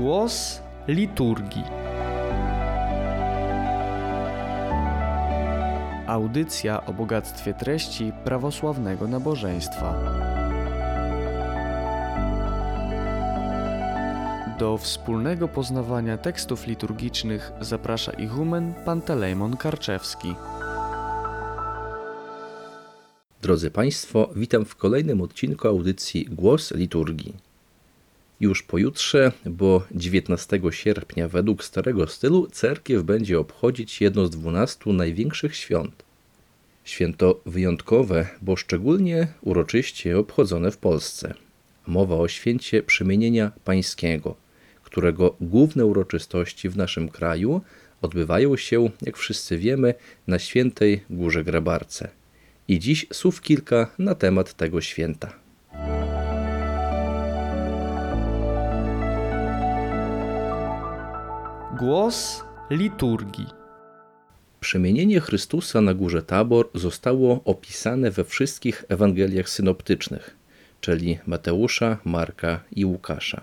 Głos liturgii. Audycja o bogactwie treści prawosławnego nabożeństwa. Do wspólnego poznawania tekstów liturgicznych zaprasza ichumen Pantelejmon Karczewski. Drodzy Państwo, witam w kolejnym odcinku audycji Głos Liturgii. Już pojutrze, bo 19 sierpnia według starego stylu cerkiew będzie obchodzić jedno z dwunastu największych świąt. Święto wyjątkowe, bo szczególnie uroczyście obchodzone w Polsce. Mowa o święcie przemienienia pańskiego, którego główne uroczystości w naszym kraju odbywają się, jak wszyscy wiemy, na świętej Górze Grabarce. I dziś słów kilka na temat tego święta. Głos liturgii. Przemienienie Chrystusa na górze Tabor zostało opisane we wszystkich Ewangeliach synoptycznych, czyli Mateusza, Marka i Łukasza.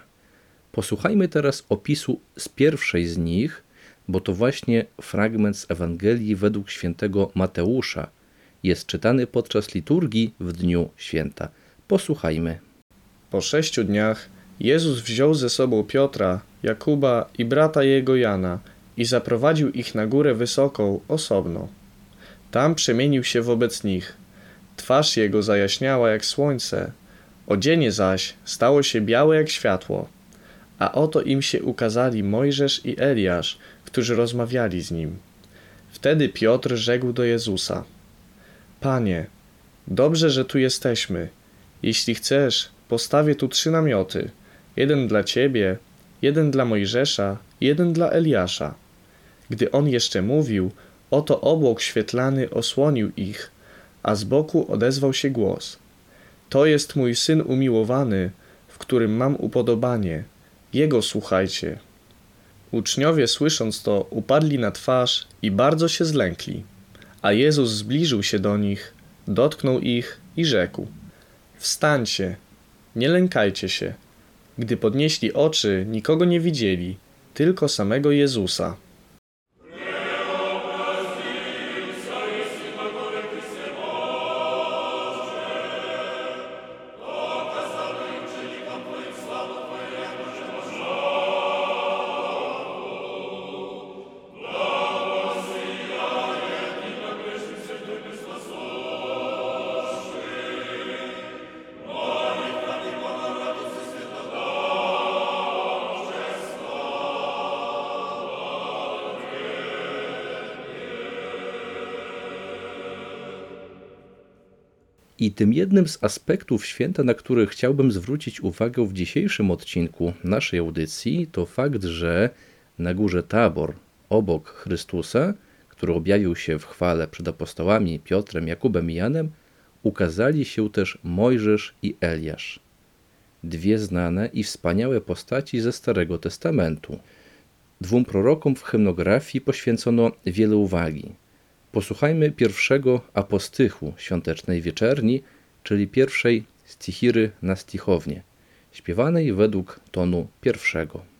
Posłuchajmy teraz opisu z pierwszej z nich, bo to właśnie fragment z Ewangelii według świętego Mateusza jest czytany podczas liturgii w dniu święta. Posłuchajmy. Po sześciu dniach Jezus wziął ze sobą Piotra, Jakuba i brata jego Jana i zaprowadził ich na górę wysoką, osobno. Tam przemienił się wobec nich. Twarz jego zajaśniała jak słońce, odzienie zaś stało się białe jak światło. A oto im się ukazali Mojżesz i Eliasz, którzy rozmawiali z nim. Wtedy Piotr rzekł do Jezusa: Panie, dobrze, że tu jesteśmy. Jeśli chcesz, postawię tu trzy namioty: jeden dla ciebie, jeden dla Mojżesza, jeden dla Eliasza. Gdy on jeszcze mówił, oto obłok świetlany osłonił ich, a z boku odezwał się głos: To jest mój syn umiłowany, w którym mam upodobanie. Jego słuchajcie. Uczniowie, słysząc to, upadli na twarz i bardzo się zlękli. A Jezus zbliżył się do nich, dotknął ich i rzekł: Wstańcie, nie lękajcie się. Gdy podnieśli oczy, nikogo nie widzieli, tylko samego Jezusa. I tym jednym z aspektów święta, na który chciałbym zwrócić uwagę w dzisiejszym odcinku naszej audycji, to fakt, że na górze Tabor, obok Chrystusa, który objawił się w chwale przed apostołami Piotrem, Jakubem i Janem, ukazali się też Mojżesz i Eliasz. Dwie znane i wspaniałe postaci ze Starego Testamentu. Dwóm prorokom w hymnografii poświęcono wiele uwagi. Posłuchajmy pierwszego apostychu świątecznej wieczerni, czyli pierwszej stichiry na stichownię, śpiewanej według tonu pierwszego.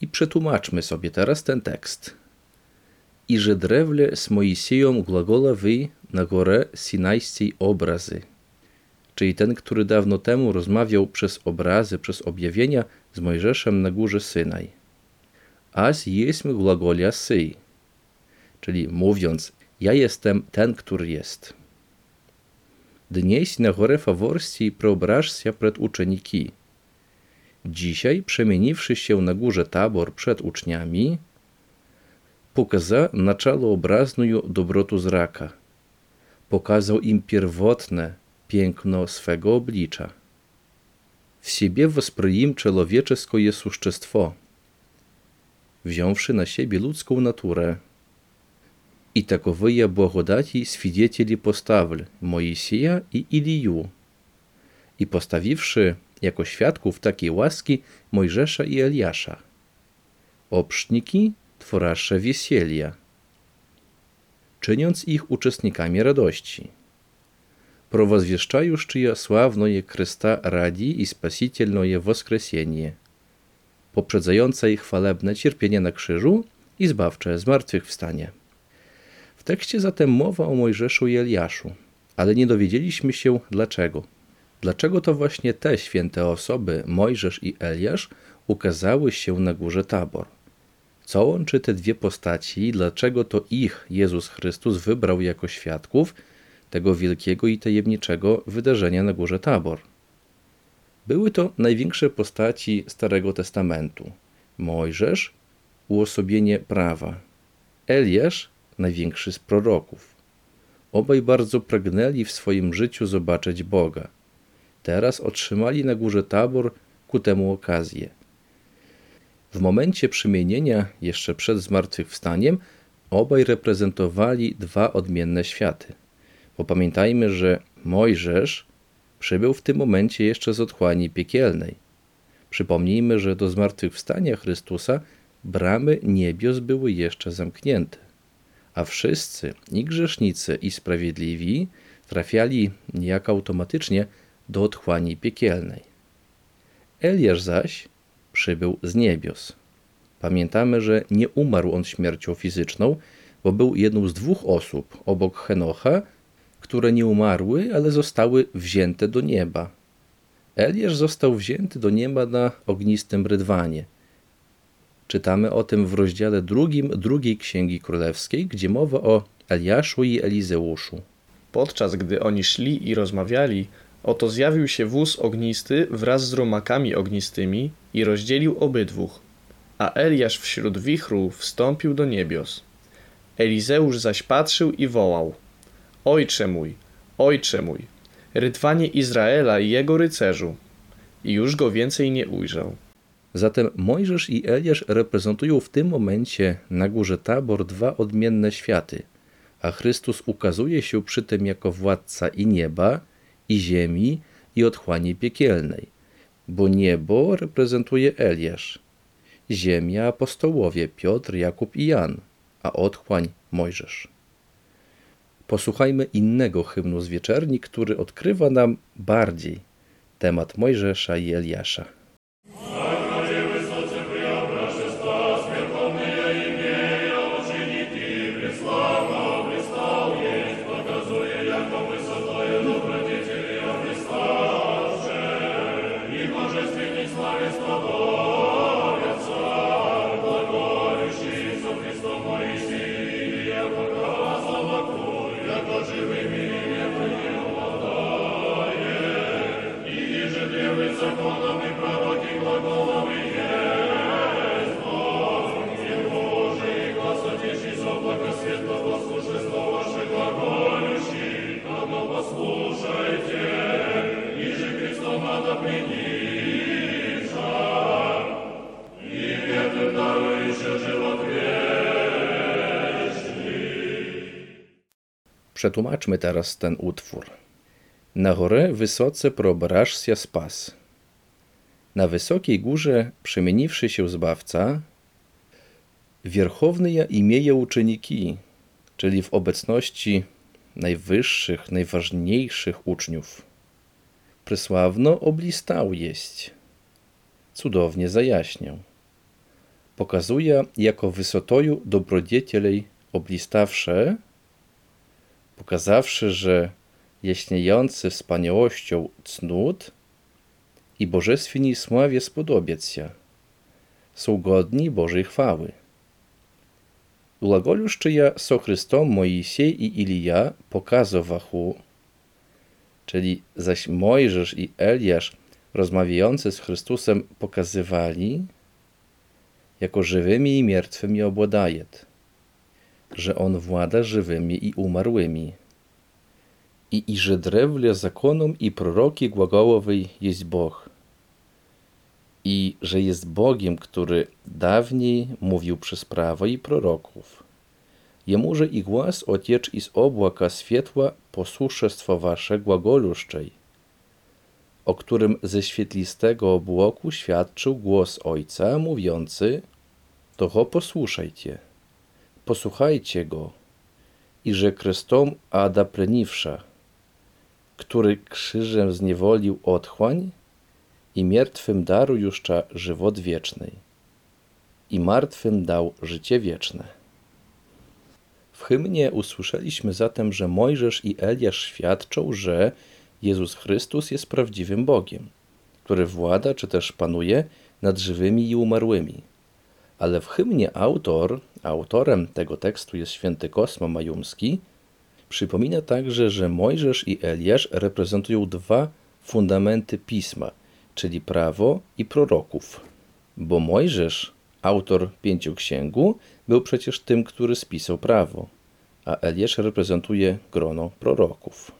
I przetłumaczmy sobie teraz ten tekst. I że drewle z Moisieją głagola wy na górę Sinajskiej obrazy. Czyli ten, który dawno temu rozmawiał przez obrazy, przez objawienia z Mojżeszem na górze Synaj. Aś jesmy głagolia syj. Czyli mówiąc, ja jestem ten, który jest. Dnieś na górę Faworsji preobrażся przed uczeniki. Dzisiaj, przemieniwszy się na górze Tabor przed uczniami, pokaza naczaloobrazную dobrotu zraka. Pokazał im pierwotne piękno swego oblicza. W siebie wосприим człowieczeskie существо, wziąwszy na siebie ludzką naturę. I takowyje błagodati świadectwi postawil Moisija i Iliju. I postawiwszy jako świadków takiej łaski Mojżesza i Eliasza. Obszczniki tworasze wesielia, czyniąc ich uczestnikami radości. Провозвещающие славное Chrysta ради i spasительное воскресение, poprzedzające ich chwalebne cierpienie na krzyżu i zbawcze zmartwychwstanie. W tekście zatem mowa o Mojżeszu i Eliaszu, ale nie dowiedzieliśmy się dlaczego. Dlaczego to właśnie te święte osoby, Mojżesz i Eliasz, ukazały się na górze Tabor? Co łączy te dwie postaci i dlaczego to ich Jezus Chrystus wybrał jako świadków tego wielkiego i tajemniczego wydarzenia na górze Tabor? Były to największe postaci Starego Testamentu. Mojżesz uosobienie prawa, Eliasz największy z proroków. Obaj bardzo pragnęli w swoim życiu zobaczyć Boga. Teraz otrzymali na górze Tabor ku temu okazję. W momencie przemienienia, jeszcze przed zmartwychwstaniem, obaj reprezentowali dwa odmienne światy. Bo pamiętajmy, że Mojżesz przybył w tym momencie jeszcze z otchłani piekielnej. Przypomnijmy, że do zmartwychwstania Chrystusa bramy niebios były jeszcze zamknięte, a wszyscy, i grzesznicy, i sprawiedliwi, trafiali niejako automatycznie do otchłani piekielnej. Eliasz zaś przybył z niebios. Pamiętamy, że nie umarł on śmiercią fizyczną, bo był jedną z dwóch osób obok Henocha, które nie umarły, ale zostały wzięte do nieba. Eliasz został wzięty do nieba na ognistym rydwanie. Czytamy o tym w rozdziale drugim drugiej Księgi Królewskiej, gdzie mowa o Eliaszu i Elizeuszu. Podczas gdy oni szli i rozmawiali, oto zjawił się wóz ognisty wraz z rumakami ognistymi i rozdzielił obydwóch. A Eliasz wśród wichru wstąpił do niebios. Elizeusz zaś patrzył i wołał: Ojcze mój, ojcze mój, rydwanie Izraela i jego rycerzu. I już go więcej nie ujrzał. Zatem Mojżesz i Eliasz reprezentują w tym momencie na górze Tabor dwa odmienne światy, a Chrystus ukazuje się przy tym jako władca i nieba, i ziemi, i otchłani piekielnej, bo niebo reprezentuje Eliasz, ziemia apostołowie Piotr, Jakub i Jan, a otchłań Mojżesz. Posłuchajmy innego hymnu z wieczerni, który odkrywa nam bardziej temat Mojżesza i Eliasza. Pares Przetłumaczmy teraz ten utwór. Na górę wysoce probrażся spas. Na wysokiej górze, przemieniwszy się Zbawca, wierchowny imieje uczniki, czyli w obecności najwyższych, najważniejszych uczniów. Prysławno oblistał jest, cudownie zajaśniał. Pokazuje jako wysotoju dobrodziecielej oblistawsze, pokazawszy, że jaśniejący wspaniałością cnót i bożestwieni sławie spodobiec się, są godni Bożej chwały. Глаголющая со Христом Моїсей і Ілія показуваху, Czyli zaś Mojżesz i Eliasz rozmawiający z Chrystusem pokazywali, jako żywymi i martwymi obładajet, że On włada żywymi i umarłymi. I, i że drewle zakonom i proroki głagołowej jest Bóg. I że jest Bogiem, który dawniej mówił przez prawo i proroków. Jemuże i głos ociecz z obłaka światła posłuszestwo wasze głagoluszczej, o którym ze świetlistego obłoku świadczył głos Ojca, mówiący, to go posłuchajcie, posłuchajcie go, i że krestom Ada pleniwsza, który krzyżem zniewolił otchłań i miertwym daru jużcza żywot wieczny, i martwym dał życie wieczne. W hymnie usłyszeliśmy zatem, że Mojżesz i Eliasz świadczą, że Jezus Chrystus jest prawdziwym Bogiem, który włada czy też panuje nad żywymi i umarłymi. Ale w hymnie autor, autorem tego tekstu jest święty Kosmo Majumski, przypomina także, że Mojżesz i Eliasz reprezentują dwa fundamenty pisma, czyli prawo i proroków. Bo Mojżesz, autor pięcioksięgu, był przecież tym, który spisał prawo, a Eliasz reprezentuje grono proroków.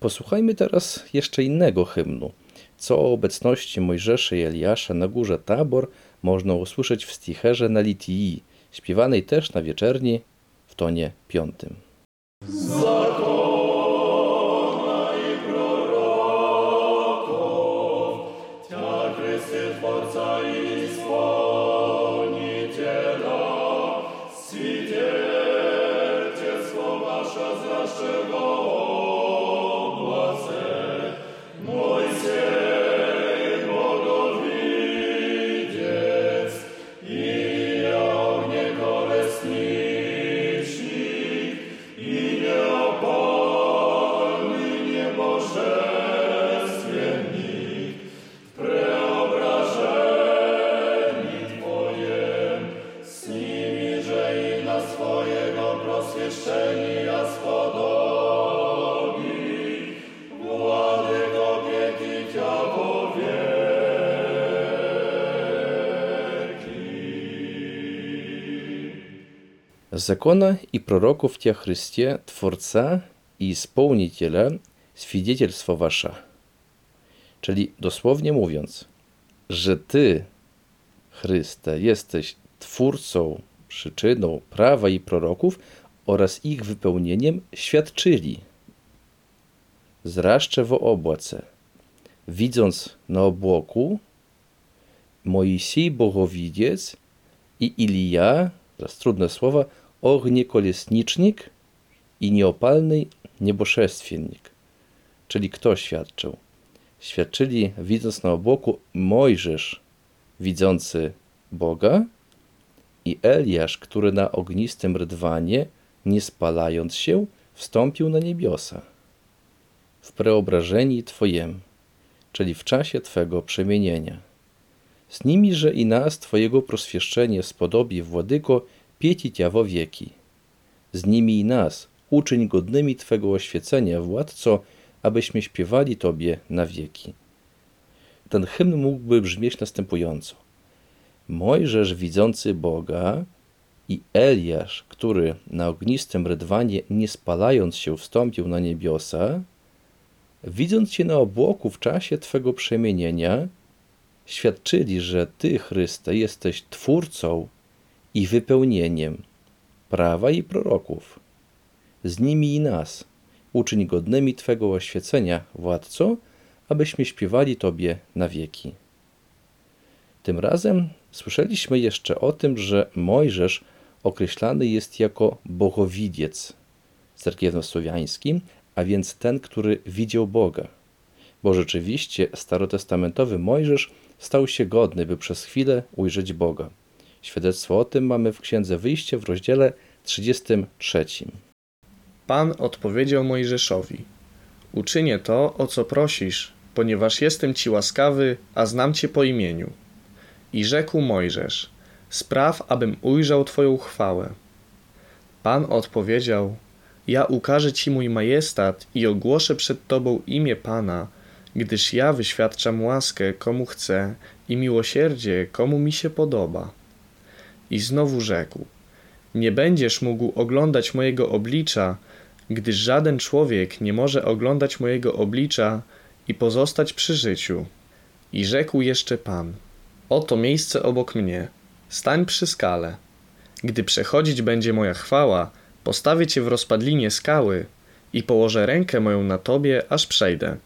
Posłuchajmy teraz jeszcze innego hymnu, co o obecności Mojżesza i Eliasza na górze Tabor można usłyszeć w sticherze na Litii, śpiewanej też na wieczerni w tonie piątym. Закона и пророков Тя Христе, Tworca i Spełniciela, świadectwo wasze. Czyli dosłownie mówiąc, że Ty, Chryste, jesteś Twórcą, przyczyną prawa i proroków oraz ich wypełnieniem świadczyli. Zraszcze w obłace, widząc na obłoku Moisej Bogowidziec i Ilija, teraz trudne słowa, ogniekolesnicznik i nieopalny nieboszestwiennik. Czyli kto świadczył? Świadczyli, widząc na obłoku, Mojżesz, widzący Boga, i Eliasz, który na ognistym rydwanie, nie spalając się, wstąpił na niebiosa. W preobrażeni Twojem, czyli w czasie Twego przemienienia. Z nimi, że i nas Twojego proswieszczenie spodobi, Władyko, pieci Cia wo wieki. Z nimi i nas, uczyń godnymi Twego oświecenia, Władco, abyśmy śpiewali Tobie na wieki. Ten hymn mógłby brzmieć następująco. Mojżesz widzący Boga i Eliasz, który na ognistym rydwanie, nie spalając się, wstąpił na niebiosa, widząc Cię na obłoku w czasie Twego przemienienia, świadczyli, że Ty, Chryste, jesteś Twórcą i wypełnieniem prawa i proroków. Z nimi i nas uczyń godnymi Twego oświecenia, Władco, abyśmy śpiewali Tobie na wieki. Tym razem słyszeliśmy jeszcze o tym, że Mojżesz określany jest jako bogowidziec cerkiewno-słowiańskim, a więc ten, który widział Boga. Bo rzeczywiście starotestamentowy Mojżesz stał się godny, by przez chwilę ujrzeć Boga. Świadectwo o tym mamy w Księdze Wyjście w rozdziale 33. Pan odpowiedział Mojżeszowi: Uczynię to, o co prosisz, ponieważ jestem ci łaskawy, a znam cię po imieniu. I rzekł Mojżesz: Spraw, abym ujrzał Twoją chwałę. Pan odpowiedział: Ja ukażę Ci mój majestat i ogłoszę przed Tobą imię Pana, gdyż ja wyświadczam łaskę komu chcę i miłosierdzie komu mi się podoba. I znowu rzekł: Nie będziesz mógł oglądać mojego oblicza, gdyż żaden człowiek nie może oglądać mojego oblicza i pozostać przy życiu. I rzekł jeszcze Pan: Oto miejsce obok mnie, stań przy skale. Gdy przechodzić będzie moja chwała, postawię cię w rozpadlinie skały i położę rękę moją na tobie, aż przejdę.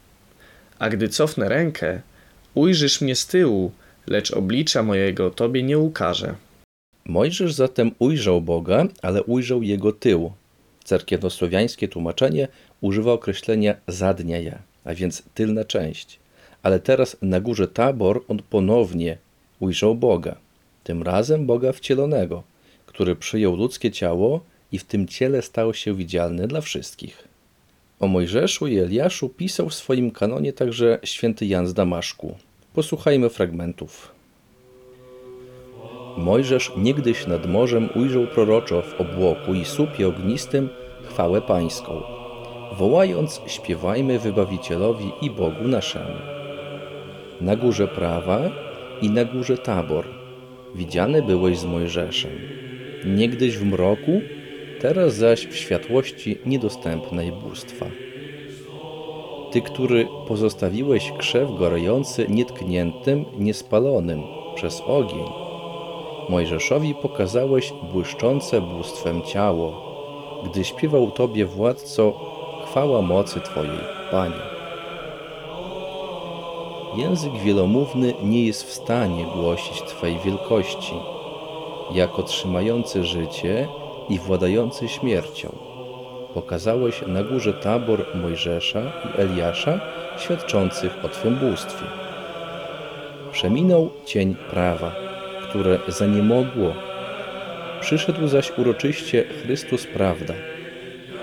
A gdy cofnę rękę, ujrzysz mnie z tyłu, lecz oblicza mojego tobie nie ukażę. Mojżesz zatem ujrzał Boga, ale ujrzał jego tył. Cerkiewnosłowiańskie tłumaczenie używa określenia zadniaja, a więc tylna część. Ale teraz na górze Tabor on ponownie ujrzał Boga, tym razem Boga wcielonego, który przyjął ludzkie ciało i w tym ciele stał się widzialny dla wszystkich. O Mojżeszu i Eliaszu pisał w swoim kanonie także święty Jan z Damaszku. Posłuchajmy fragmentów. Mojżesz niegdyś nad morzem ujrzał proroczo w obłoku i słupie ognistym chwałę pańską. Wołając, śpiewajmy wybawicielowi i Bogu naszemu. Na górze prawa i na górze tabor widziany byłeś z Mojżeszem. Niegdyś w mroku, teraz zaś w światłości niedostępnej bóstwa. Ty, który pozostawiłeś krzew gorejący nietkniętym, niespalonym przez ogień, Mojżeszowi pokazałeś błyszczące bóstwem ciało, gdy śpiewał Tobie, władco, chwała mocy Twojej, Panie. Język wielomówny nie jest w stanie głosić Twej wielkości, jako trzymający życie i władający śmiercią. Pokazałeś na górze tabor Mojżesza i Eliasza, świadczących o Twym bóstwie. Przeminął cień prawa, które zaniemogło. Przyszedł zaś uroczyście Chrystus prawda.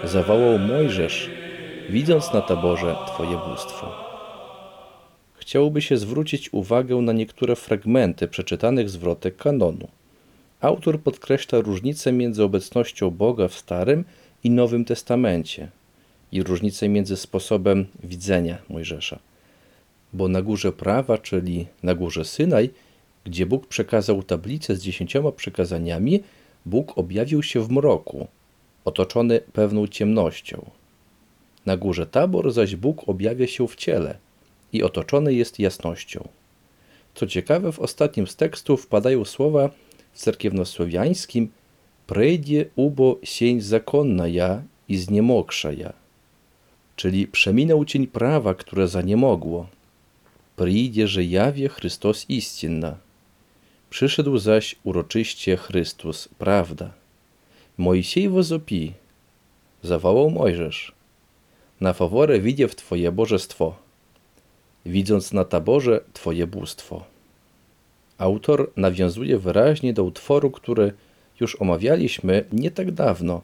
Zawołał Mojżesz, widząc na taborze Twoje bóstwo. Chciałoby się zwrócić uwagę na niektóre fragmenty przeczytanych zwrotek kanonu. Autor podkreśla różnicę między obecnością Boga w Starym i Nowym Testamencie i różnicę między sposobem widzenia Mojżesza. Bo na górze prawa, czyli na górze Synaj, gdzie Bóg przekazał tablicę z dziesięcioma przykazaniami, Bóg objawił się w mroku, otoczony pewną ciemnością. Na górze Tabor zaś Bóg objawia się w ciele i otoczony jest jasnością. Co ciekawe, w ostatnim z tekstów padają słowa w cerkiewnosłowiańskim Prejdzie ubo sień zakonna ja i zniemoksza ja, czyli przeminął cień prawa, które zaniemogło. Przyjdzie, że jawie Chrystus istinna. Przyszedł zaś uroczyście Chrystus, prawda. Mojsiej wozopi, zawołał Mojżesz. Na faworę widziew Twoje bożestwo, widząc na taborze Twoje bóstwo. Autor nawiązuje wyraźnie do utworu, który już omawialiśmy nie tak dawno,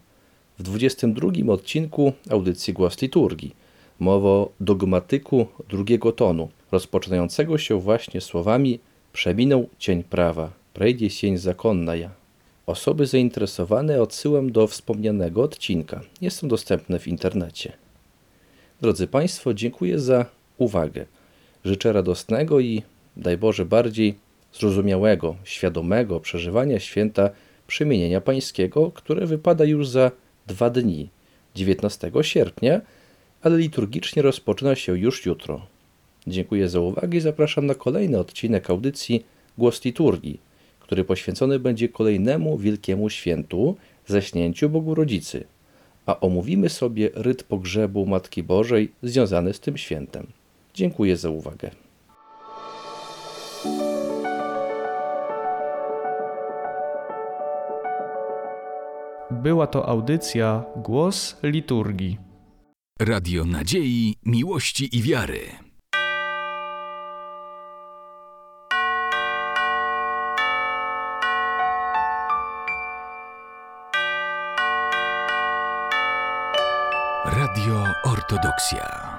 w 22 odcinku audycji Głos Liturgii. Mowa o dogmatyku drugiego tonu, rozpoczynającego się właśnie słowami Przeminął cień prawa, przejdzie sień zakonna ja. Osoby zainteresowane odsyłam do wspomnianego odcinka. Jest on dostępny w internecie. Drodzy Państwo, dziękuję za uwagę. Życzę radosnego i, daj Boże, bardziej zrozumiałego, świadomego przeżywania święta Przemienienia Pańskiego, które wypada już za dwa dni, 19 sierpnia, ale liturgicznie rozpoczyna się już jutro. Dziękuję za uwagę i zapraszam na kolejny odcinek audycji Głos Liturgii, który poświęcony będzie kolejnemu wielkiemu świętu, zaśnięciu Bogu Rodzicy, a omówimy sobie ryt pogrzebu Matki Bożej związany z tym świętem. Dziękuję za uwagę. Była to audycja Głos Liturgii. Radio Nadziei, Miłości i Wiary. Ortodoksja.